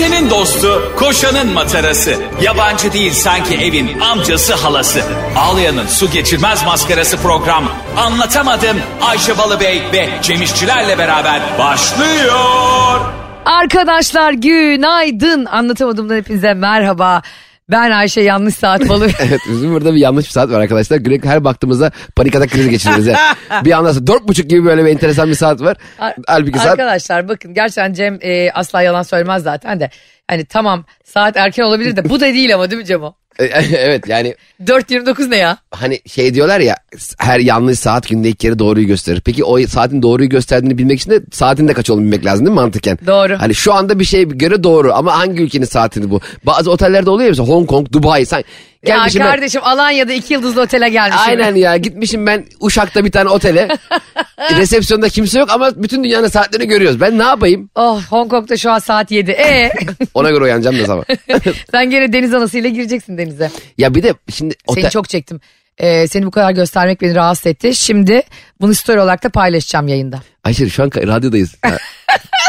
Ayşe'nin dostu, koşanın matarası. Yabancı değil sanki evin amcası halası. Ağlayan'ın su geçirmez maskarası program. Anlatamadım Ayşe Balıbey ve Cemişçilerle beraber başlıyor. Arkadaşlar günaydın. Anlatamadığımdan hepinize merhaba. Ben Ayşe yanlış saat balı. Evet bizim burada bir yanlış bir saat var arkadaşlar. Greg her baktığımızda panik atak krizi geçiririz. ya. bir anda dört buçuk gibi böyle bir enteresan bir saat var. Ar- Halbuki saat Arkadaşlar bakın gerçekten Cem e, asla yalan söylemez zaten de. Hani tamam saat erken olabilir de bu da değil ama değil mi Cem o? evet yani 4.29 ne ya? hani şey diyorlar ya her yanlış saat günde iki kere doğruyu gösterir. Peki o saatin doğruyu gösterdiğini bilmek için de saatin de kaç olduğunu bilmek lazım değil mi mantıken? Doğru. Hani şu anda bir şeye göre doğru ama hangi ülkenin saatini bu? Bazı otellerde oluyor ya mesela Hong Kong, Dubai. Sen, Ya gelmişim ben- kardeşim Alanya'da iki yıldızlı otele gelmişim. Aynen ya gitmişim ben Uşak'ta bir tane otele. Resepsiyonda kimse yok ama bütün dünyanın saatlerini görüyoruz. Ben ne yapayım? Oh Hong Kong'da şu an saat 7. E Ona göre uyanacağım da sabah. sen gene deniz anasıyla gireceksin denize. ya bir de şimdi otel... Seni çok çektim. Ee, seni bu kadar göstermek beni rahatsız etti. Şimdi bunu story olarak da paylaşacağım yayında. Ayşe şu an ka- radyodayız.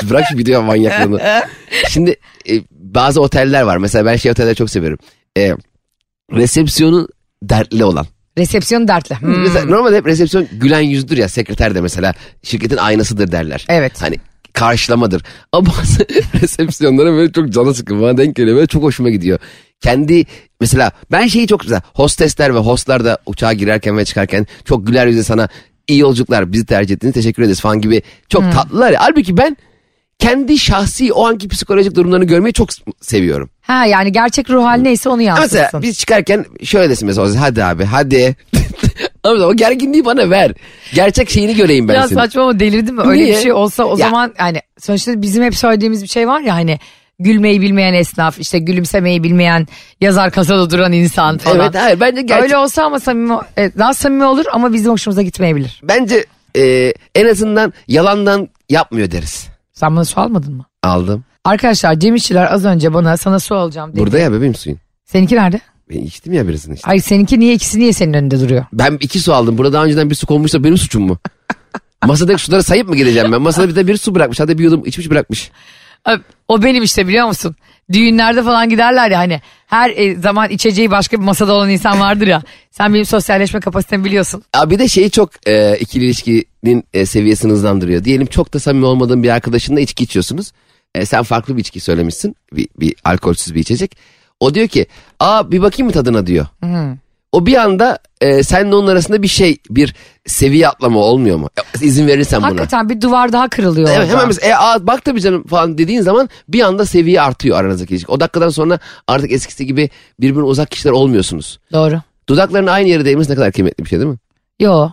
Bırak şu video manyaklığını. Şimdi e, bazı oteller var. Mesela ben şey otelleri çok seviyorum. E, resepsiyonu dertli olan. Resepsiyon dertli. Hmm. Mesela normalde hep resepsiyon gülen yüzdür ya sekreter de mesela şirketin aynasıdır derler. Evet. Hani karşılamadır. Ama bazı resepsiyonlara böyle çok canı sıkın bana denk geliyor. Böyle çok hoşuma gidiyor. Kendi mesela ben şeyi çok güzel. Hostesler ve hostlar da uçağa girerken ve çıkarken çok güler yüzle sana iyi yolculuklar bizi tercih ettiğiniz teşekkür ederiz falan gibi çok tatlılar ya. Halbuki ben kendi şahsi o anki psikolojik durumlarını görmeyi çok seviyorum. Ha yani gerçek ruh hali neyse onu yansıtsın. Mesela biz çıkarken şöyle desin mesela hadi abi hadi. Ama o gerginliği bana ver. Gerçek şeyini göreyim ben ya senin. saçma ama delirdin mi? Öyle Niye? bir şey olsa o Ya- zaman hani sonuçta bizim hep söylediğimiz bir şey var ya hani gülmeyi bilmeyen esnaf işte gülümsemeyi bilmeyen yazar kasada duran insan falan. Evet hayır bence gerçek. Öyle olsa ama samimi, evet, daha samimi olur ama bizim hoşumuza gitmeyebilir. Bence e, en azından yalandan yapmıyor deriz. Sen bana su almadın mı? Aldım. Arkadaşlar Cem İşçiler az önce bana sana su alacağım dedi. Burada ya bebeğim suyun. Seninki nerede? Ben içtim ya birisini işte. Hayır seninki niye ikisi niye senin önünde duruyor? Ben iki su aldım. Burada daha önceden bir su konmuşsa benim suçum mu? Masadaki suları sayıp mı gideceğim ben? Masada bir de bir su bırakmış. Hadi bir yudum içmiş bırakmış. O benim işte biliyor musun? Düğünlerde falan giderler ya hani her e, zaman içeceği başka bir masada olan insan vardır ya. Sen benim sosyalleşme kapasitemi biliyorsun. Abi bir de şeyi çok e, ikili ilişkinin e, seviyesini hızlandırıyor. Diyelim çok da samimi olmadığın bir arkadaşınla içki içiyorsunuz. E, sen farklı bir içki söylemişsin. Bir, bir alkolsüz bir içecek. O diyor ki aa bir bakayım mı tadına diyor. O bir anda e, seninle onun arasında bir şey bir seviye atlama olmuyor mu? E, İzin verirsen buna. Hakikaten bir duvar daha kırılıyor Evet, hemen mesela e, aa, bak tabii canım falan dediğin zaman bir anda seviye artıyor aranızdaki ilişki. O dakikadan sonra artık eskisi gibi birbirine uzak kişiler olmuyorsunuz. Doğru. Dudakların aynı yere değmesi ne kadar kıymetli bir şey değil mi? Yo.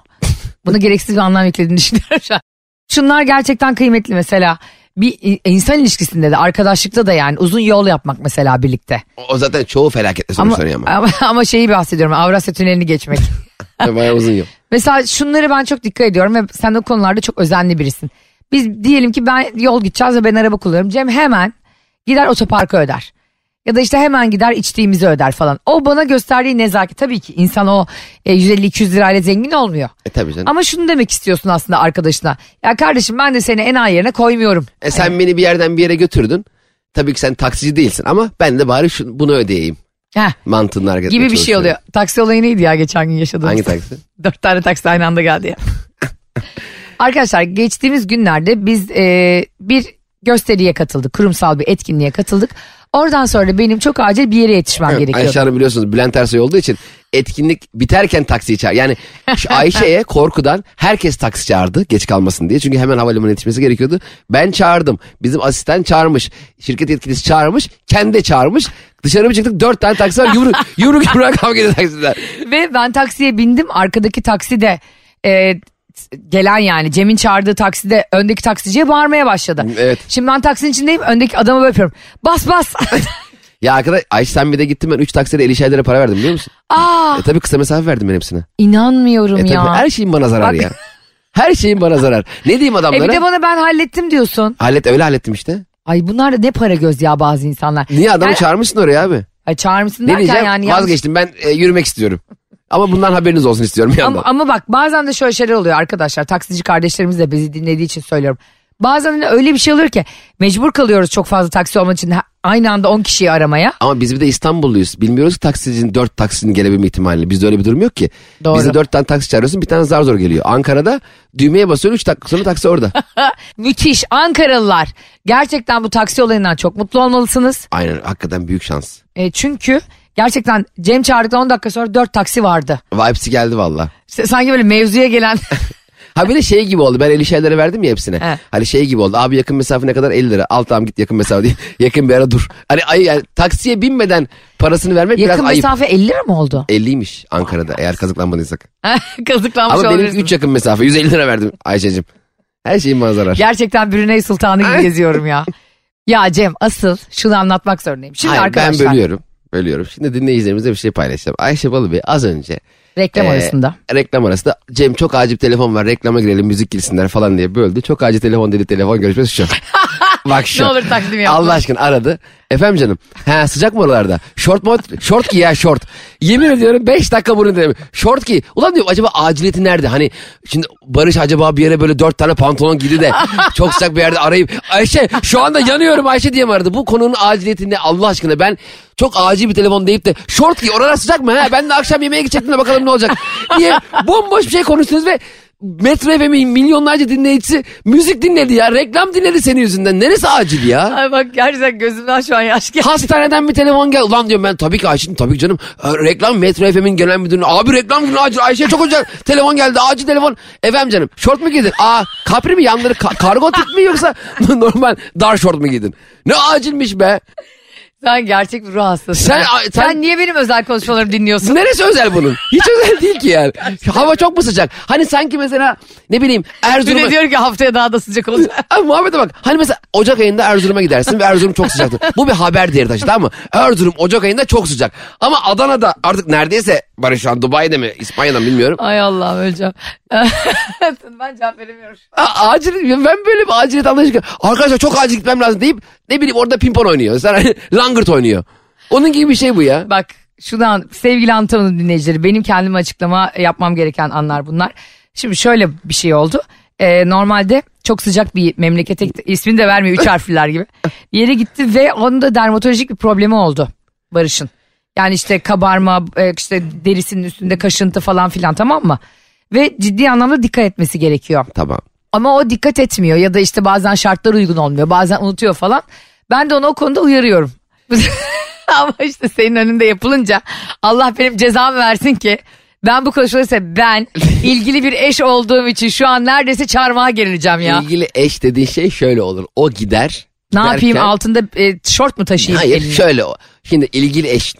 Buna gereksiz bir anlam yüklediğini düşünüyorum şu an. Şunlar gerçekten kıymetli mesela. Bir insan ilişkisinde de arkadaşlıkta da yani uzun yol yapmak mesela birlikte. O, o zaten çoğu felaketle sonuçlanıyor ama. ama, ama şeyi bahsediyorum Avrasya Tüneli'ni geçmek. Bayağı uzun yol. Mesela şunları ben çok dikkat ediyorum ve sen o konularda çok özenli birisin. Biz diyelim ki ben yol gideceğiz ve ben araba kullanıyorum. Cem hemen gider otoparkı öder. Ya da işte hemen gider içtiğimizi öder falan. O bana gösterdiği nezaket. Tabii ki insan o e, 150-200 lirayla zengin olmuyor. E tabii canım. Ama şunu demek istiyorsun aslında arkadaşına. Ya kardeşim ben de seni en ay yerine koymuyorum. E sen beni bir yerden bir yere götürdün. Tabii ki sen taksici değilsin ama ben de bari şunu, bunu ödeyeyim. Heh, Mantığını hareket gibi bir şey oluyor. Taksi olayı neydi ya geçen gün yaşadığımız? Hangi taksi? Dört tane taksi aynı anda geldi ya. Arkadaşlar geçtiğimiz günlerde biz e, bir gösteriye katıldık. Kurumsal bir etkinliğe katıldık. Oradan sonra benim çok acil bir yere yetişmem gerekiyordu. Ayşe Hanım biliyorsunuz Bülent Ersoy olduğu için etkinlik biterken taksiyi çağır. Yani Ayşe'ye korkudan herkes taksi çağırdı geç kalmasın diye. Çünkü hemen havalimanına yetişmesi gerekiyordu. Ben çağırdım. Bizim asistan çağırmış. Şirket yetkilisi çağırmış. Kendi de çağırmış. Dışarı bir çıktık dört tane taksi var. Yumruk yumruk yumruğa kavga ediyor taksiler. Ve ben taksiye bindim. Arkadaki taksi de e, gelen yani Cem'in çağırdığı takside öndeki taksiciye bağırmaya başladı. Evet. Şimdi ben taksinin içindeyim. Öndeki adamı böyle yapıyorum. Bas bas. Ya arkadaş Ayşe sen bir de gittin ben üç taksiyle 50 lira para verdim biliyor musun? Aa, E tabii kısa mesafe verdim ben hepsine. inanmıyorum E tabii ya. her şeyin bana zarar Bak- ya. Her şeyin bana zarar. Ne diyeyim E adamlara? bir de bana ben hallettim diyorsun. Hallet öyle hallettim işte. Ay bunlar da ne para göz ya bazı insanlar. Niye adamı Yani- çağırmışsın oraya abi? Ay çağırmışsın Ne derken diyeceğim? yani. yanlış- Vazgeçtim ben e, yürümek istiyorum. Ama bundan haberiniz olsun istiyorum bir yandan. Ama, ama bak bazen de şöyle şeyler oluyor arkadaşlar. Taksici kardeşlerimiz de bizi dinlediği için söylüyorum. Bazen hani öyle bir şey oluyor ki mecbur kalıyoruz çok fazla taksi olmak için aynı anda 10 kişiyi aramaya. Ama biz bir de İstanbulluyuz. Bilmiyoruz ki taksicinin dört taksinin gelebilme ihtimalini. Bizde öyle bir durum yok ki. Doğru. Bizde dört tane taksi çağırıyorsun bir tane zar zor geliyor. Ankara'da düğmeye basıyorsun üç dakika sonra taksi orada. Müthiş Ankaralılar. Gerçekten bu taksi olayından çok mutlu olmalısınız. Aynen hakikaten büyük şans. E, çünkü gerçekten Cem çağırdıktan 10 dakika sonra 4 taksi vardı. Vibes'i geldi valla. S- Sanki böyle mevzuya gelen Ha bir de şey gibi oldu. Ben 50 şeylere verdim ya hepsine. He. Hani şey gibi oldu. Abi yakın mesafe ne kadar 50 lira. Al tamam git yakın mesafe diye. yakın bir ara dur. Hani ay, yani, taksiye binmeden parasını vermek yakın biraz ayıp. mesafe 50 lira mı oldu? 50'ymiş Ankara'da eğer kazıklanmadıysak. Kazıklanmış Ama benim olabilirsin. 3 yakın mesafe 150 lira verdim Ayşe'cim. Her şeyin manzarar. Gerçekten Brunei Sultanı gibi geziyorum ya. Ya Cem asıl şunu anlatmak zorundayım. Şimdi Hayır, arkadaşlar ben bölüyorum. Bölüyorum. Şimdi dinleyicilerimize bir şey paylaşacağım. Ayşe Balıbey az önce reklam Ee, arasında. reklam arasında Cem çok acil telefon var reklama girelim müzik girsinler falan diye böldü. Çok acil telefon dedi telefon görüşmesi şu. Bak şu. Ne olur takdim yapma. Allah aşkına aradı. Efendim canım. He sıcak mı oralarda? Şort mu? Şort giy ya şort. Yemin ediyorum 5 dakika bunu dedim. Şort giy. Ulan diyorum acaba aciliyeti nerede? Hani şimdi Barış acaba bir yere böyle 4 tane pantolon giydi de çok sıcak bir yerde arayıp Ayşe şu anda yanıyorum Ayşe diye mi aradı? Bu konunun aciliyeti ne Allah aşkına? Ben çok acil bir telefon deyip de şort giy oralar sıcak mı? He? Ben de akşam yemeğe gidecektim de bakalım ne olacak. Niye? Bomboş bir şey konuştunuz ve Metro FM'in milyonlarca dinleyicisi müzik dinledi ya. Reklam dinledi senin yüzünden. Neresi acil ya? Ay bak gerçekten gözümden şu an yaş geldi. Hastaneden bir telefon gel. Ulan diyorum ben tabii ki Ayşe'nin tabii ki canım. Ee, reklam Metro FM'in genel müdürüne. Abi reklam günü acil. Ayşe çok acil. telefon geldi acil telefon. Efendim canım şort mu giydin? Aa kapri mi yanları ka- kargo tip mi yoksa normal dar şort mu giydin? Ne acilmiş be. Sen gerçek bir ruh hastasın. Sen- sen, sen- niye benim özel konuşmalarımı dinliyorsun? Neresi özel bunun? Hiç özel değil ki yani. Hava çok mu sıcak? Hani sanki mesela ne bileyim Erzurum'a... de diyor ki haftaya daha da sıcak olacak. Abi muhabbete bak. Hani mesela Ocak ayında Erzurum'a gidersin ve Erzurum çok sıcaktır. Bu bir haber değeri taşı tamam mı? Erzurum Ocak ayında çok sıcak. Ama Adana'da artık neredeyse Barış şu an Dubai'de mi İspanya'da mı bilmiyorum. Ay Allah'ım öleceğim. ben cevap veremiyorum. A- acil ben böyle bir aciliyet anlayışı. Arkadaşlar çok acil gitmem lazım deyip ne bileyim orada pimpon oynuyor. Mesela langırt oynuyor. Onun gibi bir şey bu ya. Bak şuradan sevgili Antalya'nın dinleyicileri benim kendime açıklama yapmam gereken anlar bunlar. Şimdi şöyle bir şey oldu. Ee, normalde çok sıcak bir memlekete gitti. ismini de vermiyor üç harfliler gibi. Bir yere gitti ve onun da dermatolojik bir problemi oldu Barış'ın. Yani işte kabarma e, işte derisinin üstünde kaşıntı falan filan tamam mı? Ve ciddi anlamda dikkat etmesi gerekiyor. Tamam. Ama o dikkat etmiyor ya da işte bazen şartlar uygun olmuyor bazen unutuyor falan. Ben de onu o konuda uyarıyorum. Ama işte senin önünde yapılınca Allah benim cezamı versin ki ben bu konuşulursa ben ilgili bir eş olduğum için şu an neredeyse çarmıha gerileceğim ya. İlgili eş dediğin şey şöyle olur. O gider. Ne yapayım altında e, şort mu taşıyayım Hayır eline? şöyle o. Şimdi ilgili eş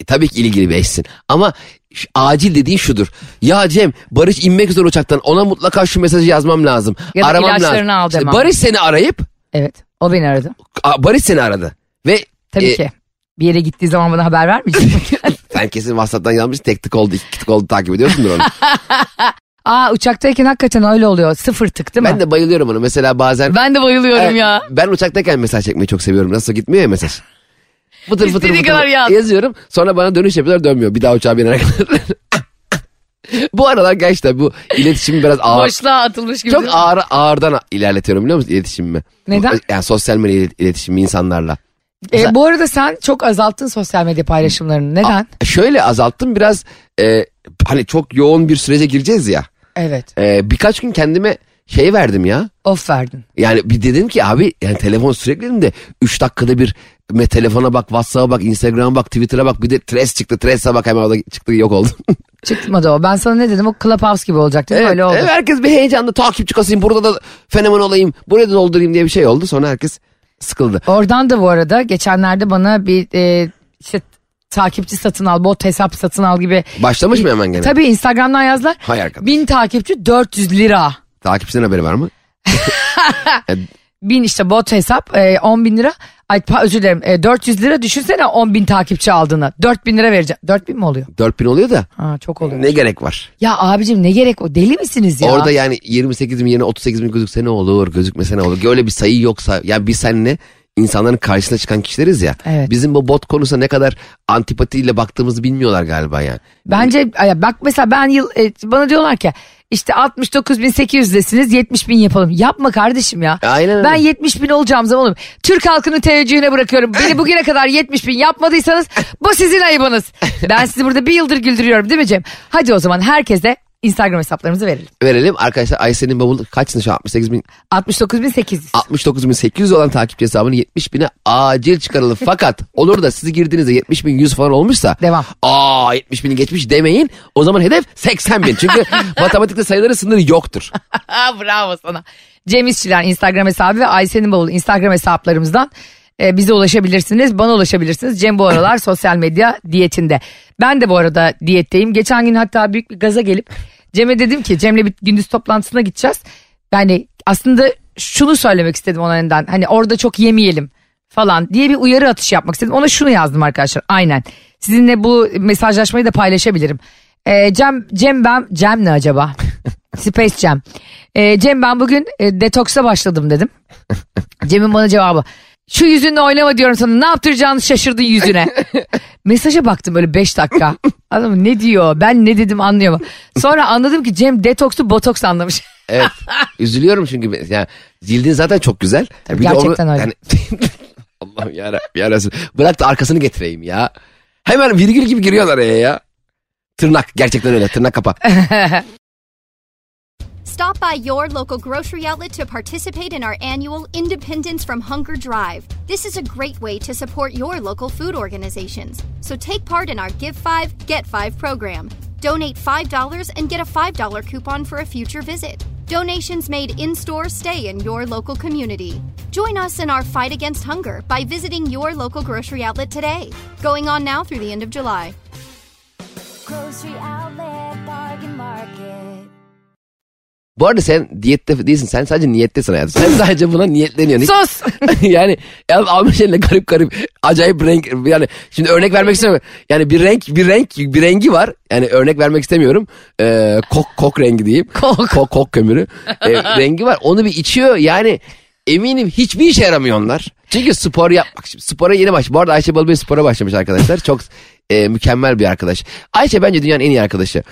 e, tabii ki ilgili bir eşsin ama şu- acil dediğin şudur. Ya Cem Barış inmek üzere uçaktan ona mutlaka şu mesajı yazmam lazım. Ya da Aramam ilaçlarını lazım. al İşte. Barış seni arayıp Evet o beni aradı. a, Barış seni aradı. Ve Tabii e, ki. Bir yere gittiği zaman bana haber vermeyecek sen kesin WhatsApp'tan yazmışsın tek tık oldu iki tık oldu takip ediyorsundur onu. Aa uçaktayken hakikaten öyle oluyor. Sıfır tık değil mi? ben de bayılıyorum onu. Mesela bazen Ben de bayılıyorum Evet, ya. Ben uçaktayken mesaj çekmeyi çok seviyorum. Nasıl gitmiyor ya mesaj. Fıtır fıtır fıtır kadar yaz. yazıyorum. Sonra bana dönüş yapıyorlar dönmüyor. Bir daha uçağa binene kadar. bu aralar gerçekten bu iletişimi biraz ağır. Boşluğa atılmış gibi. Çok ağır ağırdan ilerletiyorum biliyor musun iletişimimi? Neden? Yani sosyal medya ilet- iletişimi insanlarla. E, bu arada sen çok azalttın sosyal medya paylaşımlarını. Neden? Şöyle azalttım biraz e, hani çok yoğun bir sürece gireceğiz ya. Evet. E, birkaç gün kendime şey verdim ya. Off verdin. Yani bir dedim ki abi yani telefon sürekli elimde 3 dakikada bir me telefona bak, WhatsApp'a bak, Instagram'a bak, Twitter'a bak bir de Threads çıktı. Threads'e bak hemen o da çıktı yok oldu. Çıkmadı o. Ben sana ne dedim? O Clubhouse gibi olacak değil mi? Öyle oldu. evet, herkes bir heyecanla takipçi kasayım burada da fenomen olayım buraya da doldurayım diye bir şey oldu. Sonra herkes sıkıldı. Oradan da bu arada geçenlerde bana bir e, işte takipçi satın al, bot hesap satın al gibi. Başlamış mı hemen gene? Tabii Instagram'dan yazlar. Hay arkadaş. Bin takipçi 400 lira. Takipçiden haberi var mı? Bin işte bot hesap e, 10 bin lira. Ay özür dilerim e, 400 lira düşünsene 10 bin takipçi aldığını. 4 bin lira vereceğim. 4 bin mi oluyor? 4000 oluyor da Ha çok oluyor. ne gerek var? Ya abicim ne gerek o deli misiniz ya? Orada yani 28 bin yerine 38 bin gözükse ne olur gözükmese ne olur. Öyle bir sayı yoksa ya bir seninle insanların karşısına çıkan kişileriz ya. Evet. Bizim bu bot konusuna ne kadar antipatiyle baktığımızı bilmiyorlar galiba yani. Bence bak mesela ben yıl e, bana diyorlar ki işte 69.800'desiniz 70 bin yapalım. Yapma kardeşim ya. Aynen. Ben 70 bin olacağım zaman oğlum. Türk halkının teveccühüne bırakıyorum. Beni bugüne kadar 70 bin yapmadıysanız bu sizin ayıbınız. Ben sizi burada bir yıldır güldürüyorum değil mi Cem? Hadi o zaman herkese Instagram hesaplarımızı verelim. Verelim arkadaşlar Ayşe'nin bavulu kaçsın şu an? 68 bin 69.800. 69.800 olan takipçi hesabını 70 bine acil çıkaralım. Fakat olur da siz girdiğinizde 70 bin 100 falan olmuşsa. Devam. Aa 70 bini geçmiş demeyin. O zaman hedef 80 bin. Çünkü matematikte sayıların sınırı yoktur. Bravo sana. Cem İşçiler Instagram hesabı ve Ayşe'nin bavulu Instagram hesaplarımızdan e, bize ulaşabilirsiniz. Bana ulaşabilirsiniz. Cem bu aralar sosyal medya diyetinde. Ben de bu arada diyetteyim. Geçen gün hatta büyük bir gaza gelip Cem'e dedim ki Cem'le bir gündüz toplantısına gideceğiz. Yani aslında şunu söylemek istedim ona önden. Hani orada çok yemeyelim falan diye bir uyarı atışı yapmak istedim. Ona şunu yazdım arkadaşlar. Aynen. Sizinle bu mesajlaşmayı da paylaşabilirim. Ee, Cem, Cem ben, Cem ne acaba? Space Cem. Ee, Cem ben bugün e, detoksa başladım dedim. Cem'in bana cevabı. Şu yüzünle oynama diyorum sana ne yaptıracağını şaşırdın yüzüne. Mesaja baktım böyle 5 dakika. Adam ne diyor ben ne dedim mu? Sonra anladım ki Cem detoksu botoks anlamış. Evet. Üzülüyorum çünkü yani cildin zaten çok güzel. Tabii, Bir gerçekten öyle. Yani, Allah'ım yarabbim. Bırak da arkasını getireyim ya. Hemen virgül gibi giriyorlar araya ya. Tırnak gerçekten öyle tırnak kapa. Stop by your local grocery outlet to participate in our annual Independence from Hunger Drive. This is a great way to support your local food organizations. So take part in our Give 5, Get 5 program. Donate $5 and get a $5 coupon for a future visit. Donations made in store stay in your local community. Join us in our fight against hunger by visiting your local grocery outlet today. Going on now through the end of July. Grocery outlet, Bu arada sen diyette değilsin. Sen sadece niyettesin hayatım. Sen sadece buna niyetleniyorsun. Sus. yani el almış eline garip garip acayip renk yani şimdi örnek vermek istemiyorum. Yani bir renk bir renk bir rengi var. Yani örnek vermek istemiyorum. Ee, kok kok rengi diyeyim. Kok. Kok, kok kömürü. Ee, rengi var. Onu bir içiyor. Yani eminim hiçbir işe yaramıyor onlar. Çünkü spor yapmak. Şimdi spora yeni baş. Bu arada Ayşe Balıbey spora başlamış arkadaşlar. Çok e, mükemmel bir arkadaş. Ayşe bence dünyanın en iyi arkadaşı.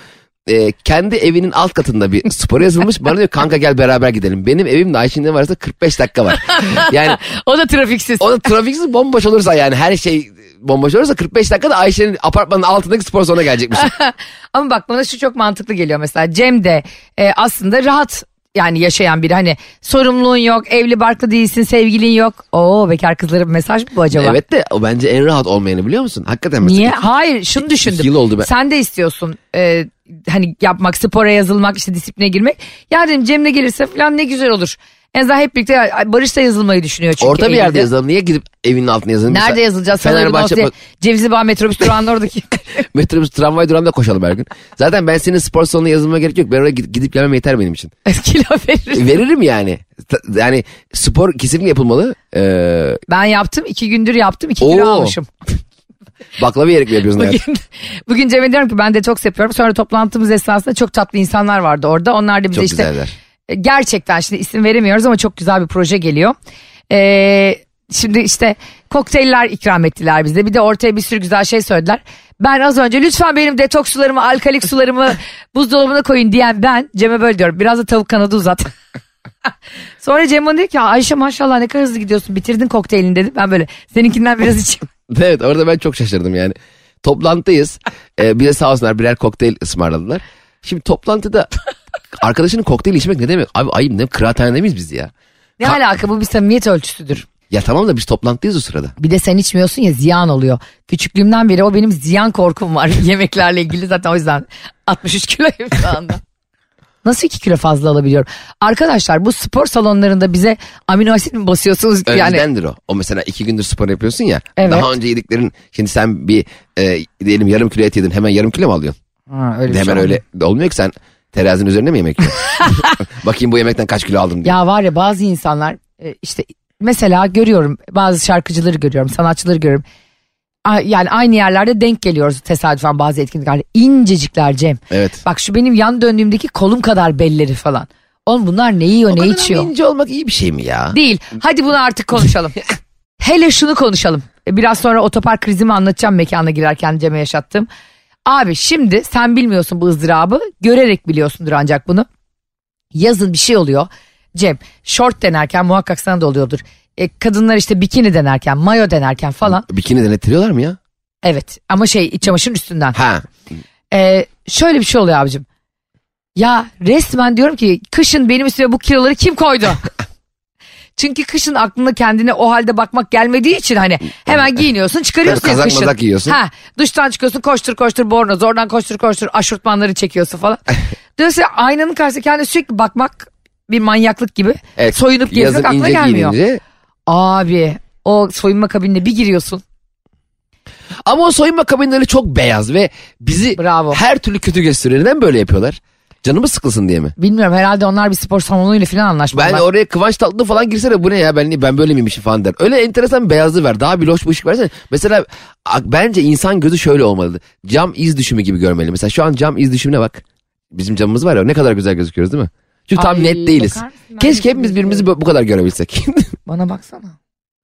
E, kendi evinin alt katında bir spora yazılmış. Bana diyor kanka gel beraber gidelim. Benim evimle Ayşe'nin arasında 45 dakika var. Yani o da trafiksiz. o da trafiksiz bomboş olursa yani her şey bomboş olursa 45 dakikada Ayşe'nin apartmanın altındaki spor salonuna gelecekmiş. Ama bak bana şu çok mantıklı geliyor mesela Cem de e, aslında rahat yani yaşayan biri hani sorumluluğun yok evli barklı değilsin sevgilin yok. Oo bekar kızlara bir mesaj mı bu acaba? evet de o bence en rahat olmayanı biliyor musun? Hakikaten mesela. Niye? Hayır şunu düşündüm. yıl oldu ben- Sen de istiyorsun e, hani yapmak, spora yazılmak, işte disipline girmek. Ya dedim Cem'le gelirse falan ne güzel olur. En azından hep birlikte ay, Barış da yazılmayı düşünüyor çünkü. Orta bir yerde Eylül'de. yazalım. Niye gidip evinin altına yazalım? Nerede Mesela yazılacağız? Fenerbahçe diye. Cevizli Bağ metrobüs durağının oradaki. metrobüs tramvay durağında koşalım her gün. Zaten ben senin spor salonuna yazılmama gerek yok. Ben oraya gidip, gidip gelmem yeter benim için. Kilo verir. Veririm yani. Yani spor kesinlikle yapılmalı. Ee, Ben yaptım iki gündür yaptım iki kilo Oo. almışım. baklava yiyerek mi yapıyorsun hayatım? Bugün, bugün Cem'e diyorum ki ben detoks yapıyorum. Sonra toplantımız esnasında çok tatlı insanlar vardı orada. Onlar da bize Çok işte güzeller. E, gerçekten şimdi isim veremiyoruz ama çok güzel bir proje geliyor. Ee, şimdi işte kokteyller ikram ettiler bize. Bir de ortaya bir sürü güzel şey söylediler. Ben az önce lütfen benim detoks sularımı, alkalik sularımı buzdolabına koyun diyen ben Cem'e böyle diyorum. Biraz da tavuk kanadı uzat. Sonra Cem bana diyor ki Ayşe maşallah ne kadar hızlı gidiyorsun bitirdin kokteylini dedi. Ben böyle seninkinden biraz içeyim. Evet orada ben çok şaşırdım yani. Toplantıdayız. Ee, bize sağ olsunlar birer kokteyl ısmarladılar. Şimdi toplantıda arkadaşının kokteyl içmek ne demek? Abi ayıp ne kıraathanede miyiz biz ya? Ne Ka- alaka bu bir samimiyet ölçüsüdür. Ya tamam da biz toplantıdayız o sırada. Bir de sen içmiyorsun ya ziyan oluyor. Küçüklüğümden beri o benim ziyan korkum var yemeklerle ilgili zaten o yüzden 63 kiloyum şu anda. Nasıl 2 kilo fazla alabiliyorum? Arkadaşlar bu spor salonlarında bize amino asit mi basıyorsunuz? Yani Öncedendir o. O mesela iki gündür spor yapıyorsun ya. Evet. Daha önce yediklerin şimdi sen bir e, diyelim yarım kilo et yedin hemen yarım kilo mu alıyorsun? Ha, öyle bir şey hemen olmuyor. öyle olmuyor ki sen terazinin üzerine mi yemek yiyorsun? Bakayım bu yemekten kaç kilo aldım diye. Ya var ya bazı insanlar e, işte mesela görüyorum bazı şarkıcıları görüyorum sanatçıları görüyorum. A- Yani aynı yerlerde denk geliyoruz tesadüfen bazı etkinliklerde. İncecikler Cem. Evet. Bak şu benim yan döndüğümdeki kolum kadar belleri falan. Oğlum bunlar ne yiyor O ne içiyor? ince olmak iyi bir şey mi ya? Değil. Hadi bunu artık konuşalım. Hele şunu konuşalım. E, Biraz sonra otopark krizimi anlatacağım mekana girerken Cem'e yaşattım. Abi şimdi sen bilmiyorsun bu ızdırabı. Görerek biliyorsundur ancak bunu. Yazın bir şey oluyor. Cem short denerken muhakkak sana da oluyordur. E, kadınlar işte bikini denerken, mayo denerken falan. Bikini denettiriyorlar mı ya? Evet ama şey iç çamaşırın üstünden. Ha. Ee, şöyle bir şey oluyor abicim. Ya resmen diyorum ki kışın benim üstüme bu kiloları kim koydu? Çünkü kışın aklına kendine o halde bakmak gelmediği için hani hemen giyiniyorsun çıkarıyorsun Kazak kışın. mazak giyiyorsun. Ha, duştan çıkıyorsun koştur koştur bornoz oradan koştur koştur aşırtmanları çekiyorsun falan. Dolayısıyla aynanın karşısında kendine sürekli bakmak bir manyaklık gibi. Evet, Soyunup gezmek yazın aklına ince gelmiyor. giyinince. Abi o soyunma kabinine bir giriyorsun. Ama o soyunma kabinleri çok beyaz ve bizi Bravo. her türlü kötü gösteriyor. Neden böyle yapıyorlar? Canımız sıkılsın diye mi? Bilmiyorum herhalde onlar bir spor salonuyla falan anlaşmalı. Ben oraya Kıvanç Tatlıtuğ falan girsene bu ne ya ben ben böyle miymişim falan der. Öyle enteresan bir beyazlığı ver. Daha bir loş bir ışık versene. Mesela bence insan gözü şöyle olmalı. Cam iz düşümü gibi görmeli. Mesela şu an cam iz düşümüne bak. Bizim camımız var ya ne kadar güzel gözüküyoruz değil mi? Çünkü tam Ay, net değiliz. Keşke de hepimiz birbirimizi bu kadar görebilsek. Bana baksana.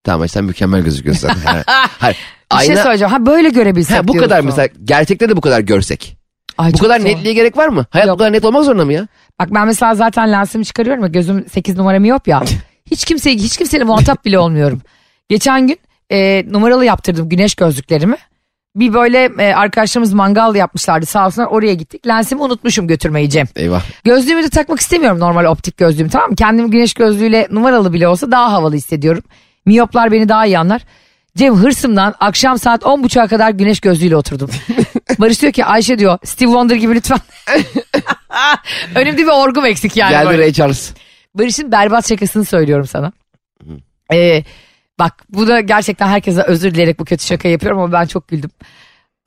tamam sen mükemmel gözüküyorsun. Hayır. Bir şey Ayna, söyleyeceğim. Ha böyle görebilsek ha, bu diyorsun. kadar mesela gerçekte de bu kadar görsek. Ay, bu kadar zor. netliğe gerek var mı? Hayat Yok. bu kadar net olmak zorunda mı ya? Bak ben mesela zaten lensimi çıkarıyorum ya gözüm 8 numara miyop ya. hiç kimseye hiç kimseyle muhatap bile olmuyorum. Geçen gün e, numaralı yaptırdım güneş gözlüklerimi. Bir böyle e, arkadaşlarımız mangal yapmışlardı sağ olsunlar oraya gittik. Lensimi unutmuşum götürmeyi Cem. Eyvah. Gözlüğümü de takmak istemiyorum normal optik gözlüğümü tamam mı? Kendimi güneş gözlüğüyle numaralı bile olsa daha havalı hissediyorum. Miyoplar beni daha iyi anlar. Cem hırsımdan akşam saat 10.30'a kadar güneş gözlüğüyle oturdum. Barış diyor ki Ayşe diyor Steve Wonder gibi lütfen. Önümde bir orgum eksik yani. Geldi böyle. Ray Charles. Barış'ın berbat şakasını söylüyorum sana. Ee, bak bu da gerçekten herkese özür dileyerek bu kötü şaka yapıyorum ama ben çok güldüm.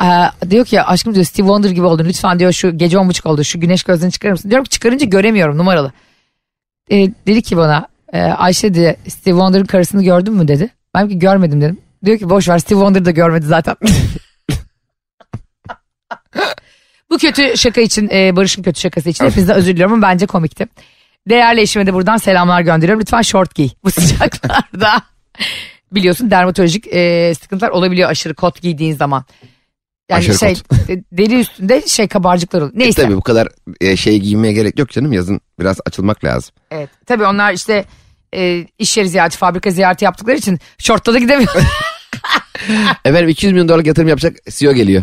Ee, diyor ki aşkım diyor Steve Wonder gibi oldun lütfen diyor şu gece on buçuk oldu şu güneş gözlüğünü çıkarır mısın? Diyorum ki çıkarınca göremiyorum numaralı. Ee, dedi ki bana e, Ayşe dedi Steve Wonder'ın karısını gördün mü dedi. Ben ki görmedim dedim. Diyor ki boş ver Steve Wonder da görmedi zaten. Bu kötü şaka için e, Barış'ın kötü şakası için hepinizden özür diliyorum ama bence komikti. Değerli eşime de buradan selamlar gönderiyorum. Lütfen short giy bu sıcaklarda. Biliyorsun dermatolojik e, sıkıntılar olabiliyor aşırı kot giydiğin zaman. Yani Aşırı şey kot. e, deri üstünde şey kabarcıklar oluyor. Neyse. Tabii bu kadar e, şey giymeye gerek yok canım yazın biraz açılmak lazım. Evet. Tabii onlar işte e, iş yeri ziyareti, fabrika ziyareti yaptıkları için şortla da gidemiyor. Efendim 200 milyon dolarlık yatırım yapacak CEO geliyor.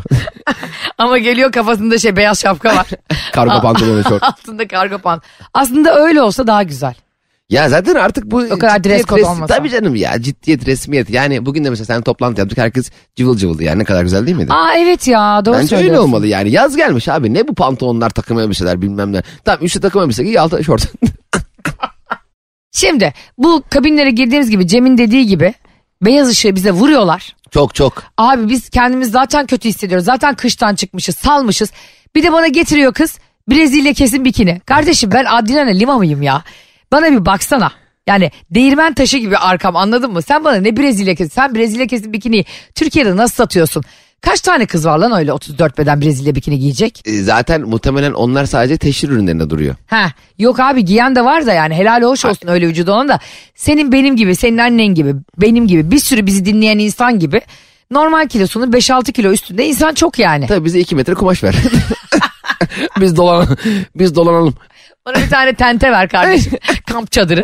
Ama geliyor kafasında şey beyaz şapka var. Kargo pantolonu şort. Altında kargo pan. Aslında öyle olsa daha güzel. Ya zaten artık bu O kadar dress code olmasa. Tabii canım ya ciddiyet resmiyet. Yani bugün de mesela sen toplantı yaptık herkes cıvıl cıvıldı yani ne kadar güzel değil miydi? Aa evet ya doğru Bence öyle olmalı yani. Yaz gelmiş abi. Ne bu pantolonlar takım elbiseler bilmem ne. Tamam üstte takım elbise giy altta şort. Şimdi bu kabinlere girdiğimiz gibi Cem'in dediği gibi beyaz ışığı bize vuruyorlar. Çok çok. Abi biz kendimiz zaten kötü hissediyoruz. Zaten kıştan çıkmışız, salmışız. Bir de bana getiriyor kız Brezilya kesin bikini. Kardeşim ben Adriana Lima mıyım ya? Bana bir baksana. Yani değirmen taşı gibi arkam anladın mı? Sen bana ne Brezilya kesin? Sen Brezilya kesin bikiniyi Türkiye'de nasıl satıyorsun? Kaç tane kız var lan öyle 34 beden Brezilya bikini giyecek? E, Zaten muhtemelen onlar sadece teşhir ürünlerinde duruyor. Ha yok abi giyen de var da yani helal hoş olsun öyle vücudu olan da senin benim gibi senin annen gibi benim gibi bir sürü bizi dinleyen insan gibi normal kilosunun 5-6 kilo üstünde insan çok yani. Tabii bize 2 metre kumaş ver. biz dolan biz dolanalım. Bana bir tane tente ver kardeşim kamp çadırı.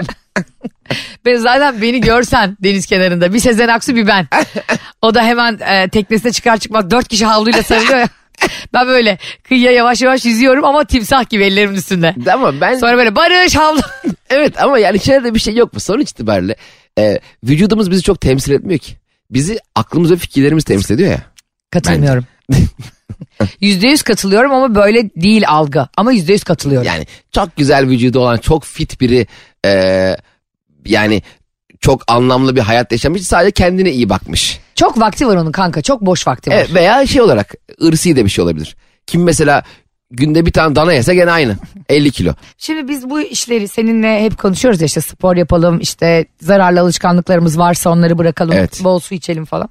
Ben zaten beni görsen deniz kenarında bir Sezen Aksu bir ben. O da hemen e, teknesine çıkar çıkmaz dört kişi havluyla sarılıyor ya. Ben böyle kıyıya yavaş yavaş yüzüyorum ama timsah gibi ellerimin üstünde. Ama ben Sonra böyle barış havlu. evet ama yani içeride bir şey yok mu? Sonuç itibariyle e, vücudumuz bizi çok temsil etmiyor ki. Bizi aklımız ve fikirlerimiz temsil ediyor ya. Katılmıyorum. Yüzde yüz katılıyorum ama böyle değil algı. Ama yüzde yüz katılıyorum. Yani çok güzel vücudu olan çok fit biri e, yani çok anlamlı bir hayat yaşamış sadece kendine iyi bakmış. Çok vakti var onun kanka. Çok boş vakti var. Evet, veya şey olarak ırsi de bir şey olabilir. Kim mesela günde bir tane dana yese gene aynı 50 kilo. Şimdi biz bu işleri seninle hep konuşuyoruz ya işte spor yapalım işte zararlı alışkanlıklarımız varsa onları bırakalım Evet. bol su içelim falan.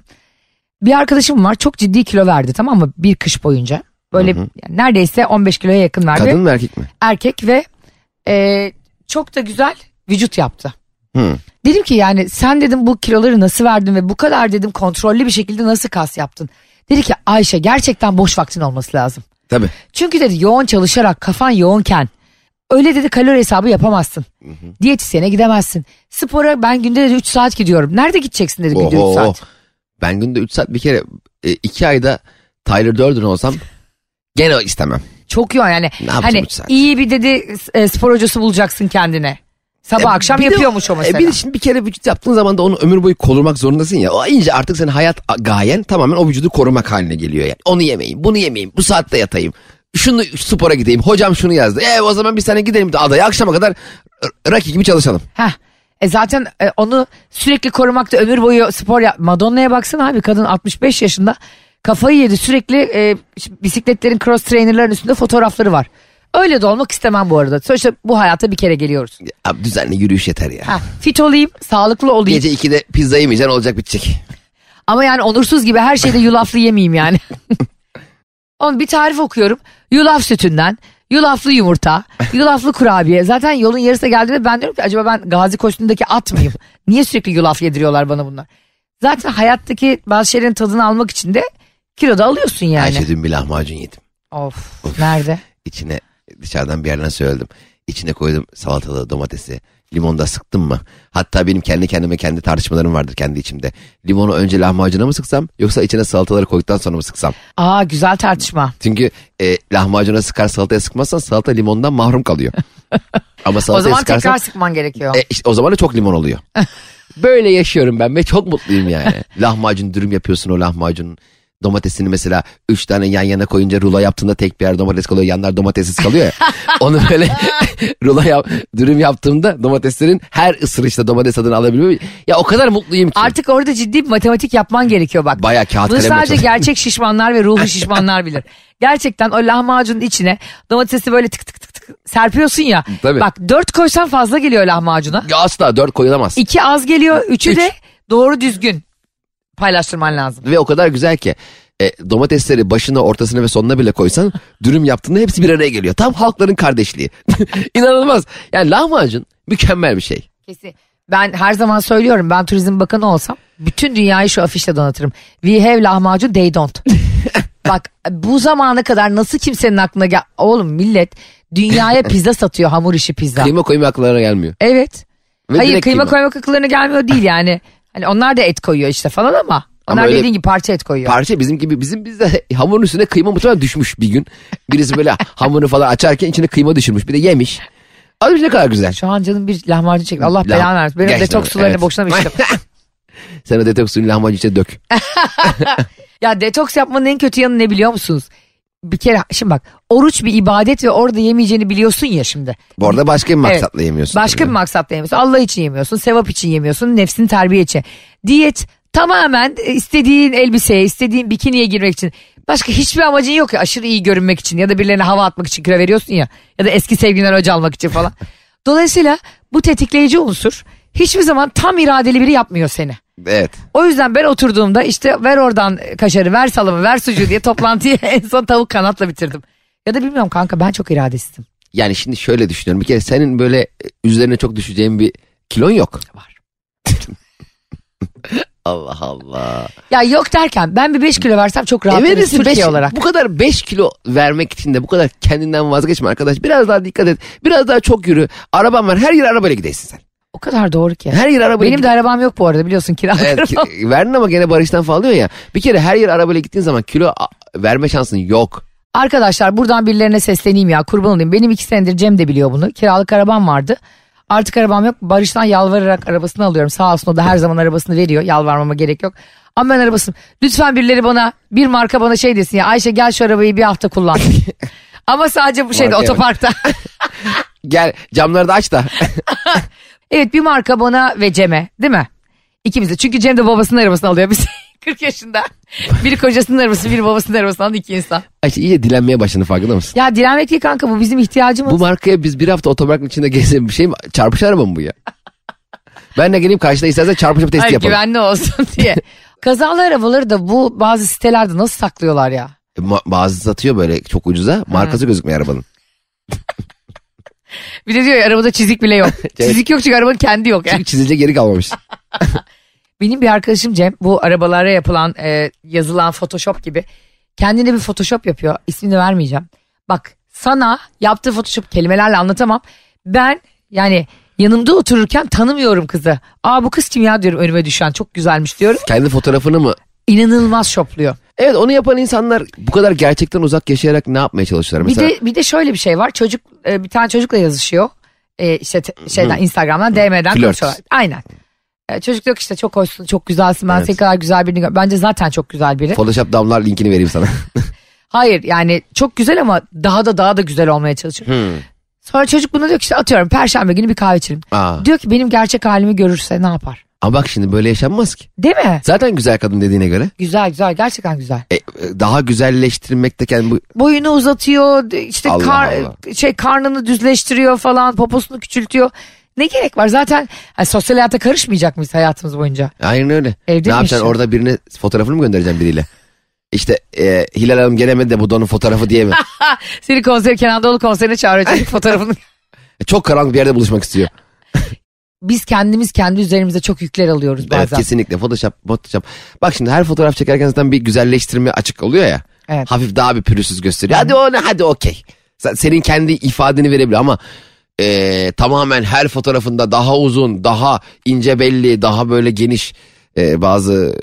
Bir arkadaşım var çok ciddi kilo verdi tamam mı bir kış boyunca. Böyle yani neredeyse 15 kiloya yakın verdi. Kadın mı erkek mi? Erkek ve e, çok da güzel vücut yaptı. Dedim ki yani sen dedim bu kiloları nasıl verdin ve bu kadar dedim kontrollü bir şekilde nasıl kas yaptın? Dedi ki Ayşe gerçekten boş vaktin olması lazım. Tabii. Çünkü dedi yoğun çalışarak kafan yoğunken öyle dedi kalori hesabı yapamazsın. Diyetisyene gidemezsin. Spora ben günde dedi 3 saat gidiyorum. Nerede gideceksin dedi günde 3 Oho. saat. Ben günde 3 saat bir kere 2 ayda Tyler Durden olsam gene istemem. Çok yoğun yani. yapacağım Hani iyi bir dedi e, spor hocası bulacaksın kendine. Sabah E, akşam bir de- yapıyormuş o e, mesela. bir de şimdi bir kere vücut yaptığın zaman da onu ömür boyu korumak zorundasın ya. O ince artık senin hayat gayen tamamen o vücudu korumak haline geliyor yani. Onu yemeyeyim, bunu yemeyeyim, bu saatte yatayım. Şunu spora gideyim. Hocam şunu yazdı. E o zaman bir sene gidelim de adaya akşama kadar r- Rocky gibi çalışalım. Heh. E zaten e, onu sürekli korumakta ömür boyu spor yap. Madonna'ya baksana abi kadın 65 yaşında kafayı yedi sürekli e, bisikletlerin cross trainerların üstünde fotoğrafları var. Öyle de olmak istemem bu arada. Sonuçta bu hayata bir kere geliyoruz. Abi düzenli yürüyüş yeter ya. Ha, fit olayım, sağlıklı olayım. Gece 2'de pizza yemeyeceksin olacak bitecek. Ama yani onursuz gibi her şeyde yulaflı yemeyeyim yani. Onun bir tarif okuyorum. Yulaf sütünden, yulaflı yumurta, yulaflı kurabiye. Zaten yolun yarısına geldiğinde ben diyorum ki acaba ben gazi kostümündeki at mıyım? Niye sürekli yulaf yediriyorlar bana bunlar? Zaten hayattaki bazı şeylerin tadını almak için de kilo da alıyorsun yani. Ayşe dün bir lahmacun yedim. Of, nerede? İçine dışarıdan bir yerden söyledim. İçine koydum salatalığı, domatesi. Limonu da sıktım mı? Hatta benim kendi kendime kendi tartışmalarım vardır kendi içimde. Limonu önce lahmacuna mı sıksam yoksa içine salataları koyduktan sonra mı sıksam? Aa güzel tartışma. Çünkü e, lahmacuna sıkar salataya sıkmazsan salata limondan mahrum kalıyor. Ama O salataya zaman sıkarsan tekrar sıkman gerekiyor. e, işte o zaman da çok limon oluyor. Böyle yaşıyorum ben ve çok mutluyum yani. Lahmacun dürüm yapıyorsun o lahmacunun. Domatesini mesela üç tane yan yana koyunca rulo yaptığında tek bir yer domates kalıyor. Yanlar domatessiz kalıyor ya. Onu böyle rulo yap, dürüm yaptığımda domateslerin her ısırışta domates adını alabiliyor. Ya o kadar mutluyum ki. Artık orada ciddi bir matematik yapman gerekiyor bak. Bayağı kağıt Bunu sadece gerçek şişmanlar ve ruhu şişmanlar bilir. Gerçekten o lahmacunun içine domatesi böyle tık tık tık tık serpiyorsun ya. Tabii. Bak dört koysan fazla geliyor lahmacuna. Ya asla dört koyulamaz. İki az geliyor. Üçü Üç. de doğru düzgün paylaştırman lazım. Ve o kadar güzel ki e, domatesleri başına ortasına ve sonuna bile koysan dürüm yaptığında hepsi bir araya geliyor. Tam halkların kardeşliği. İnanılmaz. Yani lahmacun mükemmel bir şey. Kesin. Ben her zaman söylüyorum ben turizm bakanı olsam bütün dünyayı şu afişle donatırım. We have lahmacun they don't. Bak bu zamana kadar nasıl kimsenin aklına gel... Oğlum millet dünyaya pizza satıyor hamur işi pizza. Kıyma koyma akıllarına gelmiyor. Evet. Ve Hayır direkt kıyma, kıyma. koymak akıllarına gelmiyor değil yani. Hani onlar da et koyuyor işte falan ama. Onlar öyle- dediğin gibi parça et koyuyor. Parça bizim gibi bizim bizde hamurun üstüne kıyma muhtemelen düşmüş bir gün. Birisi böyle hamurunu falan açarken içine kıyma düşürmüş bir de yemiş. Abi ne kadar güzel. Şu an canım bir lahmacun çekti. Allah Lah- belanı versin. Benim Gerçekten detoks sularını evet. boşuna mı içtim? Sen o detoks suyunu lahmacun içine dök. ya detoks yapmanın en kötü yanı ne biliyor musunuz? Bir kere şimdi bak oruç bir ibadet ve orada yemeyeceğini biliyorsun ya şimdi. Bu arada başka bir maksatla yemiyorsun. Başka tabii. bir maksatla yemiyorsun. Allah için yemiyorsun, sevap için yemiyorsun, nefsin terbiye için. Diyet tamamen istediğin elbiseye, istediğin bikiniye girmek için. Başka hiçbir amacın yok ya aşırı iyi görünmek için ya da birilerine hava atmak için kilo veriyorsun ya. Ya da eski sevgilinden öc almak için falan. Dolayısıyla bu tetikleyici unsur hiçbir zaman tam iradeli biri yapmıyor seni. Evet. O yüzden ben oturduğumda işte ver oradan kaşarı, ver salamı, ver sucuğu diye toplantıyı en son tavuk kanatla bitirdim. Ya da bilmiyorum kanka ben çok iradesizim. Yani şimdi şöyle düşünüyorum. Bir kere senin böyle e, üzerine çok düşeceğin bir kilon yok. Var. Allah Allah. Ya yok derken ben bir 5 kilo versem çok E rahatlarız verirsin Türkiye beş- olarak. Bu kadar 5 kilo vermek için de bu kadar kendinden vazgeçme arkadaş. Biraz daha dikkat et. Biraz daha çok yürü. Araban var. Her yere arabayla gidesin sen. O kadar doğru ki. Her yere arabayla Benim de arabam yok bu arada biliyorsun kiralık Evet, ki- verdin ama gene Barış'tan falan alıyor ya. Bir kere her yere arabayla gittiğin zaman kilo verme şansın yok. Arkadaşlar buradan birilerine sesleneyim ya kurban olayım. Benim iki senedir Cem de biliyor bunu. Kiralık arabam vardı. Artık arabam yok. Barış'tan yalvararak arabasını alıyorum. Sağ olsun o da her zaman arabasını veriyor. Yalvarmama gerek yok. Ama ben arabasını lütfen birileri bana bir marka bana şey desin ya Ayşe gel şu arabayı bir hafta kullan. Ama sadece bu şeyde Markaya otoparkta. Gel camları da aç da. evet bir marka bana ve Cem'e değil mi? İkimiz de. Çünkü Cem de babasının arabasını alıyor. Biz 40 yaşında. Biri kocasının arabası, biri babasının arabasını alan iki insan. Ayşe iyice dilenmeye başladın farkında mısın? Ya direnmek değil kanka bu bizim ihtiyacımız. Bu markaya biz bir hafta otoparkın içinde gezelim bir şey mi? Çarpış araba mı bu ya? Ben de geleyim karşıda istersen çarpışma testi Hayır, yapalım. güvenli olsun diye. Kazalı arabaları da bu bazı sitelerde nasıl saklıyorlar ya? Ma- bazı satıyor böyle çok ucuza. Markası gözükmüyor arabanın. Bir de diyor ya arabada çizik bile yok. çizik yok çünkü arabanın kendi yok. Yani. Çünkü çizilecek geri kalmamış. Benim bir arkadaşım Cem bu arabalara yapılan e, yazılan photoshop gibi kendine bir photoshop yapıyor. İsmini vermeyeceğim. Bak sana yaptığı photoshop kelimelerle anlatamam. Ben yani yanımda otururken tanımıyorum kızı. Aa bu kız kim ya diyorum önüme düşen çok güzelmiş diyorum. Kendi fotoğrafını mı? İnanılmaz şopluyor. Evet onu yapan insanlar bu kadar gerçekten uzak yaşayarak ne yapmaya çalışıyorlar? Bir Mesela de bir de şöyle bir şey var. Çocuk e, bir tane çocukla yazışıyor. E, işte te- şeyden Instagram'dan DM'den konuşuyorlar. Aynen. E, çocuk diyor ki işte çok hoşsun, çok güzelsin. Ben Evet. senin kadar güzel birini gör. Bence zaten çok güzel biri. Photoshop damlar linkini vereyim sana. Hayır yani çok güzel ama daha da daha da güzel olmaya çalışıyor. Hmm. Sonra çocuk buna diyor ki işte atıyorum perşembe günü bir kahve içelim. Aa. Diyor ki benim gerçek halimi görürse ne yapar? Ama bak şimdi böyle yaşanmaz ki. Değil mi? Zaten güzel kadın dediğine göre. Güzel güzel gerçekten güzel. E, daha güzelleştirmek de kendi bu... Boyunu uzatıyor işte Allah kar- Allah. şey karnını düzleştiriyor falan poposunu küçültüyor. Ne gerek var zaten hani sosyal hayata karışmayacak mıyız hayatımız boyunca? Aynen öyle. Evde ne yapacaksın orada birine fotoğrafını mı göndereceksin biriyle? İşte e, Hilal Hanım gelemedi de bu da onun fotoğrafı diye mi? Seni konser Kenan Doğulu konserine çağırıyor fotoğrafını. Çok karanlık bir yerde buluşmak istiyor. Biz kendimiz kendi üzerimize çok yükler alıyoruz Evet bazen. kesinlikle Photoshop, Photoshop. Bak şimdi her fotoğraf çekerken zaten bir güzelleştirme açık oluyor ya. Evet. Hafif daha bir pürüzsüz gösteriyor. Hadi o ne hadi okey. Sen- Senin kendi ifadeni verebilir ama e, tamamen her fotoğrafında daha uzun, daha ince belli, daha böyle geniş e, bazı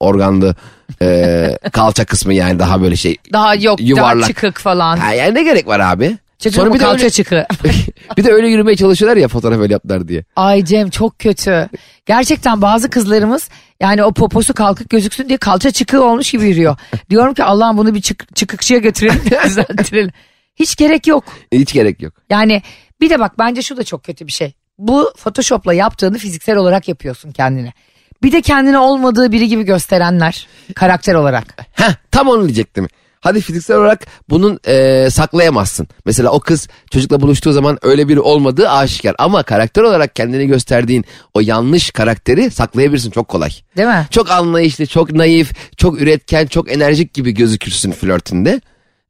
organlı e, kalça kısmı yani daha böyle şey. Daha yok daha Yuvarlak. çıkık falan. Ha, yani ne gerek var abi? Çocuğun bir de, kalça öyle, çıkı. bir de öyle yürümeye çalışıyorlar ya fotoğraf öyle yaptılar diye. Ay Cem çok kötü. Gerçekten bazı kızlarımız yani o poposu kalkık gözüksün diye kalça çıkığı olmuş gibi yürüyor. Diyorum ki Allah'ım bunu bir çık çıkıkçıya götürelim düzelttirelim. Hiç gerek yok. Hiç gerek yok. Yani bir de bak bence şu da çok kötü bir şey. Bu Photoshop'la yaptığını fiziksel olarak yapıyorsun kendine. Bir de kendine olmadığı biri gibi gösterenler karakter olarak. Heh, tam onu diyecektim. Hadi fiziksel olarak bunun e, saklayamazsın. Mesela o kız çocukla buluştuğu zaman öyle biri olmadığı aşikar. Ama karakter olarak kendini gösterdiğin o yanlış karakteri saklayabilirsin çok kolay. Değil mi? Çok anlayışlı, çok naif, çok üretken, çok enerjik gibi gözükürsün flörtünde.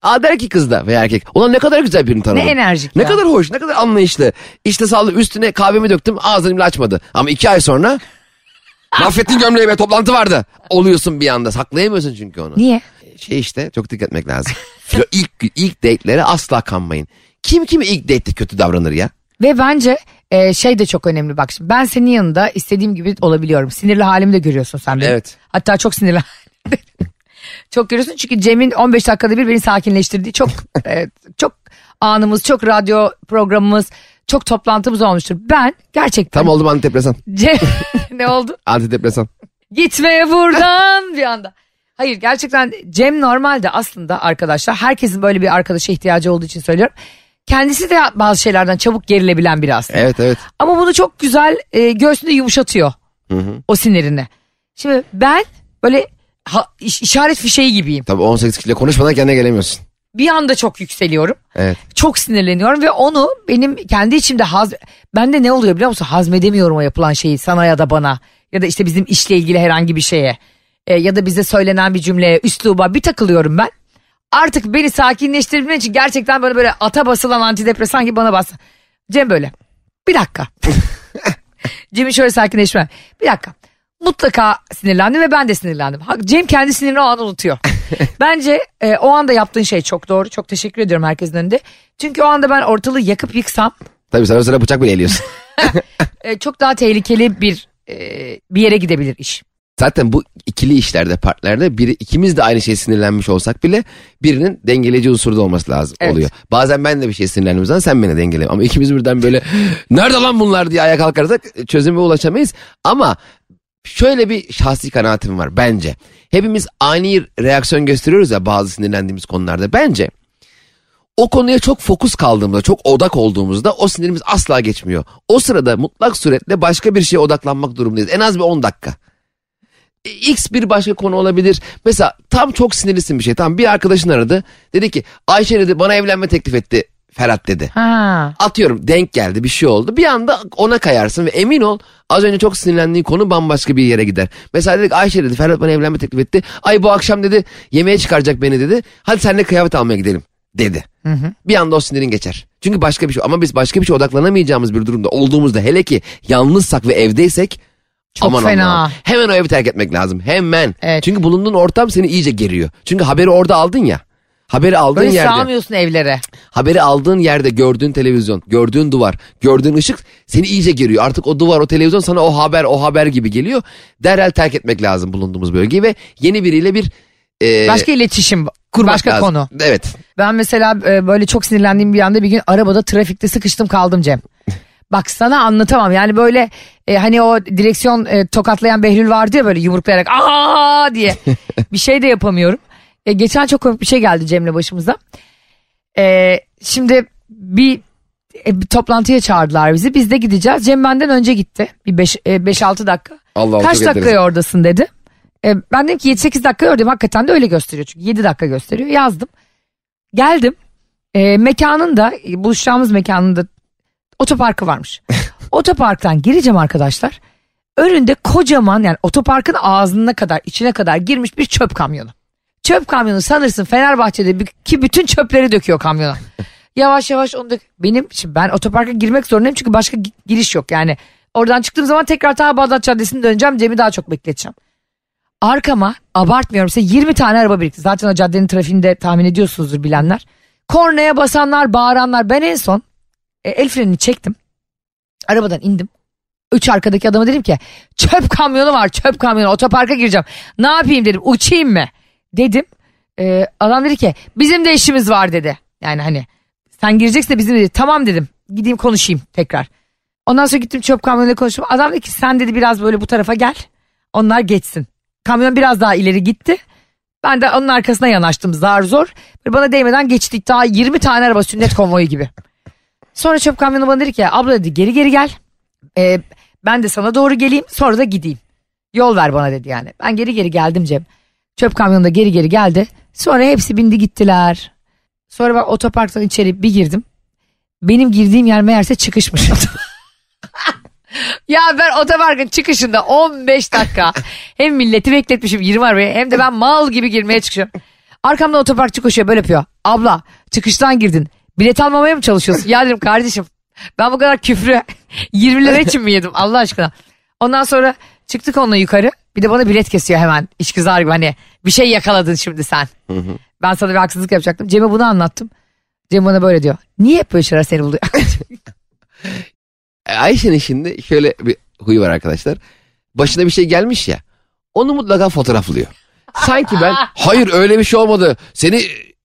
Aa der ki kız da veya erkek. Ulan ne kadar güzel birini tanıdım. Ne enerjik Ne ya. kadar hoş, ne kadar anlayışlı. İşte sağlı üstüne kahvemi döktüm ağzını bile açmadı. Ama iki ay sonra mahvettin gömleği be toplantı vardı. Oluyorsun bir anda saklayamıyorsun çünkü onu. Niye? Şey işte çok dikkat etmek lazım. Flö- ilk, ilk date'lere asla kanmayın. Kim kimi ilk date'te kötü davranır ya? Ve bence e, şey de çok önemli bak şimdi ben senin yanında istediğim gibi olabiliyorum. Sinirli halimi de görüyorsun sen benim. Evet. Hatta çok sinirli Çok görüyorsun çünkü Cem'in 15 dakikada bir beni sakinleştirdiği çok e, çok anımız, çok radyo programımız, çok toplantımız olmuştur. Ben gerçekten Tam oldum antidepresan. Ne oldu? Antidepresan. Gitmeye buradan bir anda. Hayır gerçekten Cem normalde aslında arkadaşlar herkesin böyle bir arkadaşa ihtiyacı olduğu için söylüyorum. Kendisi de bazı şeylerden çabuk gerilebilen biri aslında. Evet evet. Ama bunu çok güzel e, göğsünde yumuşatıyor o sinirini. Şimdi ben böyle ha- iş- işaret fişeği gibiyim. Tabii 18 kilo konuşmadan kendine gelemiyorsun. Bir anda çok yükseliyorum. Evet. Çok sinirleniyorum ve onu benim kendi içimde haz... Bende ne oluyor biliyor musun? Hazmedemiyorum o yapılan şeyi sana ya da bana. Ya da işte bizim işle ilgili herhangi bir şeye. E, ya da bize söylenen bir cümleye, üsluba bir takılıyorum ben. Artık beni sakinleştirmek için gerçekten böyle böyle ata basılan antidepresan gibi bana bas. Cem böyle. Bir dakika. Cem'in şöyle sakinleşme. Bir dakika. Mutlaka sinirlendim ve ben de sinirlendim. Cem kendi sinirini o an unutuyor. Bence e, o anda yaptığın şey çok doğru. Çok teşekkür ediyorum herkesin önünde. Çünkü o anda ben ortalığı yakıp yıksam Tabii sen o sırada bıçak bile eliyorsun. e, çok daha tehlikeli bir e, bir yere gidebilir iş. Zaten bu ikili işlerde partnerde biri ikimiz de aynı şeye sinirlenmiş olsak bile birinin dengeleyici unsurda olması lazım Evet. oluyor. Bazen ben de bir şey sinirlendiğim zaman sen beni dengele. Ama ikimiz birden böyle nerede lan bunlar diye ayağa kalkarsak çözüme ulaşamayız. Ama şöyle bir şahsi kanaatim var bence. Hepimiz ani reaksiyon gösteriyoruz ya bazı sinirlendiğimiz konularda. Bence o konuya çok fokus kaldığımızda, çok odak olduğumuzda o sinirimiz asla geçmiyor. O sırada mutlak suretle başka bir şeye odaklanmak durumundayız. En az bir 10 dakika. E, X bir başka konu olabilir. Mesela tam çok sinirlisin bir şey. Tam bir arkadaşın aradı. Dedi ki Ayşe dedi bana evlenme teklif etti Ferhat dedi. Ha. Atıyorum denk geldi bir şey oldu. Bir anda ona kayarsın ve emin ol az önce çok sinirlendiğin konu bambaşka bir yere gider. Mesela dedik Ayşe dedi Ferhat bana evlenme teklif etti. Ay bu akşam dedi yemeğe çıkaracak beni dedi. Hadi seninle kıyafet almaya gidelim dedi. Bir anda o sinirin geçer. Çünkü başka bir şey ama biz başka bir şey odaklanamayacağımız bir durumda olduğumuzda hele ki yalnızsak ve evdeysek Çok aman fena. Allah'ım, hemen o evi terk etmek lazım. Hemen. Evet. Çünkü bulunduğun ortam seni iyice geriyor. Çünkü haberi orada aldın ya. Haberi aldığın Böyle yerde. sığamıyorsun evlere. Haberi aldığın yerde gördüğün televizyon, gördüğün duvar, gördüğün ışık seni iyice geriyor. Artık o duvar, o televizyon sana o haber, o haber gibi geliyor. Derhal terk etmek lazım bulunduğumuz bölgeyi ve yeni biriyle bir e, Başka iletişim, kurmak başka lazım. konu. Evet. Ben mesela e, böyle çok sinirlendiğim bir anda bir gün arabada trafikte sıkıştım kaldım Cem. Bak sana anlatamam yani böyle e, hani o direksiyon e, tokatlayan Behlül vardı ya böyle yumruklayarak aa diye bir şey de yapamıyorum. E, geçen çok komik bir şey geldi Cem'le başımıza. E, şimdi bir, e, bir toplantıya çağırdılar bizi biz de gideceğiz. Cem benden önce gitti bir 5-6 dakika. Allah Kaç dakikaya oradasın dedi. E, ben dedim ki 7-8 dakika oradayım hakikaten de öyle gösteriyor çünkü 7 dakika gösteriyor yazdım. Geldim. E, mekanın da e, buluşacağımız mekanın da otoparkı varmış. Otoparktan gireceğim arkadaşlar. Önünde kocaman yani otoparkın ağzına kadar içine kadar girmiş bir çöp kamyonu. Çöp kamyonu sanırsın Fenerbahçe'de ki bütün çöpleri döküyor kamyona. yavaş yavaş onu dök. Benim şimdi ben otoparka girmek zorundayım çünkü başka gi- giriş yok yani. Oradan çıktığım zaman tekrar ta Bağdat Caddesi'ne döneceğim. Cem'i daha çok bekleteceğim. Arkama abartmıyorum size 20 tane araba birikti. Zaten o caddenin trafiğini de tahmin ediyorsunuzdur bilenler. Kornaya basanlar, bağıranlar. Ben en son e, el frenini çektim. Arabadan indim. Üç arkadaki adama dedim ki çöp kamyonu var çöp kamyonu otoparka gireceğim. Ne yapayım dedim uçayım mı? Dedim. E, adam dedi ki bizim de işimiz var dedi. Yani hani sen gireceksin de bizim de dedi. Tamam dedim gideyim konuşayım tekrar. Ondan sonra gittim çöp kamyonuyla konuştum. Adam dedi ki sen dedi biraz böyle bu tarafa gel. Onlar geçsin. Kamyon biraz daha ileri gitti. Ben de onun arkasına yanaştım zar zor. Bana değmeden geçtik daha 20 tane araba sünnet konvoyu gibi. Sonra çöp kamyonu bana dedi ki abla dedi geri geri gel. Ee, ben de sana doğru geleyim sonra da gideyim. Yol ver bana dedi yani. Ben geri geri geldim Cem. Çöp kamyonu da geri geri geldi. Sonra hepsi bindi gittiler. Sonra ben otoparktan içeri bir girdim. Benim girdiğim yer meğerse çıkışmış. ya ben otoparkın çıkışında 15 dakika hem milleti bekletmişim 20 arabaya hem de ben mal gibi girmeye çıkıyorum. Arkamdan otoparkçı koşuyor böyle yapıyor. Abla çıkıştan girdin. Bilet almamaya mı çalışıyorsun? Ya dedim kardeşim ben bu kadar küfrü 20 lira için mi yedim Allah aşkına? Ondan sonra çıktık onunla yukarı. Bir de bana bilet kesiyor hemen. İşgüzar gibi hani bir şey yakaladın şimdi sen. Ben sana bir haksızlık yapacaktım. Cem'e bunu anlattım. Cem bana böyle diyor. Niye hep böyle şeyler seni buluyor? Ayşe'nin şimdi şöyle bir huyu var arkadaşlar. Başına bir şey gelmiş ya. Onu mutlaka fotoğraflıyor. Sanki ben hayır öyle bir şey olmadı. Seni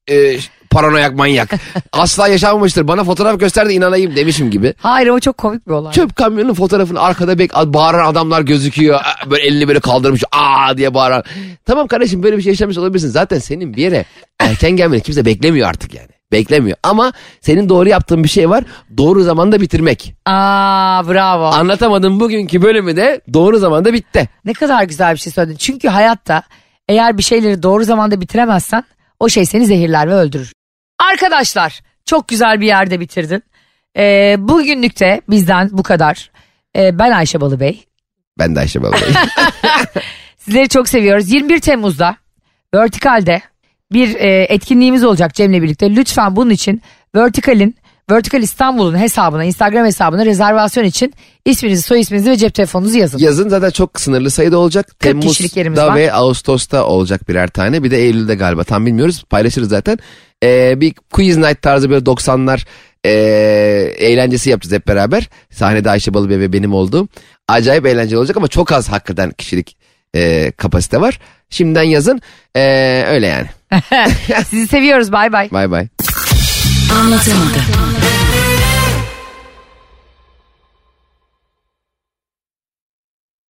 e, paranoyak manyak. Asla yaşanmamıştır. Bana fotoğraf göster de inanayım demişim gibi. Hayır o çok komik bir olay. Çöp kamyonun fotoğrafını arkada bek bağıran adamlar gözüküyor. Böyle elini böyle kaldırmış aa diye bağıran. Tamam kardeşim böyle bir şey yaşamış olabilirsin. Zaten senin bir yere erken gelmeni kimse beklemiyor artık yani. Beklemiyor ama senin doğru yaptığın bir şey var. Doğru zamanda bitirmek. Aa bravo. Anlatamadığım bugünkü bölümü de doğru zamanda bitti. Ne kadar güzel bir şey söyledin. Çünkü hayatta eğer bir şeyleri doğru zamanda bitiremezsen o şey seni zehirler ve öldürür. Arkadaşlar çok güzel bir yerde bitirdin. Ee, bugünlük de bizden bu kadar. Ee, ben Ayşe Balıbey. Ben de Ayşe Balıbey. Sizleri çok seviyoruz. 21 Temmuz'da Vertikal'de bir e, etkinliğimiz olacak Cem'le birlikte. Lütfen bunun için Vertikal'in Vertikal İstanbul'un hesabına, Instagram hesabına rezervasyon için isminizi, soy isminizi ve cep telefonunuzu yazın. Yazın zaten çok sınırlı sayıda olacak. 40 kişilik yerimiz Temmuz'da var. ve Ağustos'ta olacak birer tane. Bir de Eylül'de galiba tam bilmiyoruz. Paylaşırız zaten. Ee, bir quiz night tarzı böyle 90'lar ee, eğlencesi yapacağız hep beraber. Sahnede Ayşe Balıbey ve benim olduğum. Acayip eğlenceli olacak ama çok az hakikaten kişilik ee, kapasite var. Şimdiden yazın. Ee, öyle yani. Sizi seviyoruz. Bay bay. Bay bay. Anlatamadım.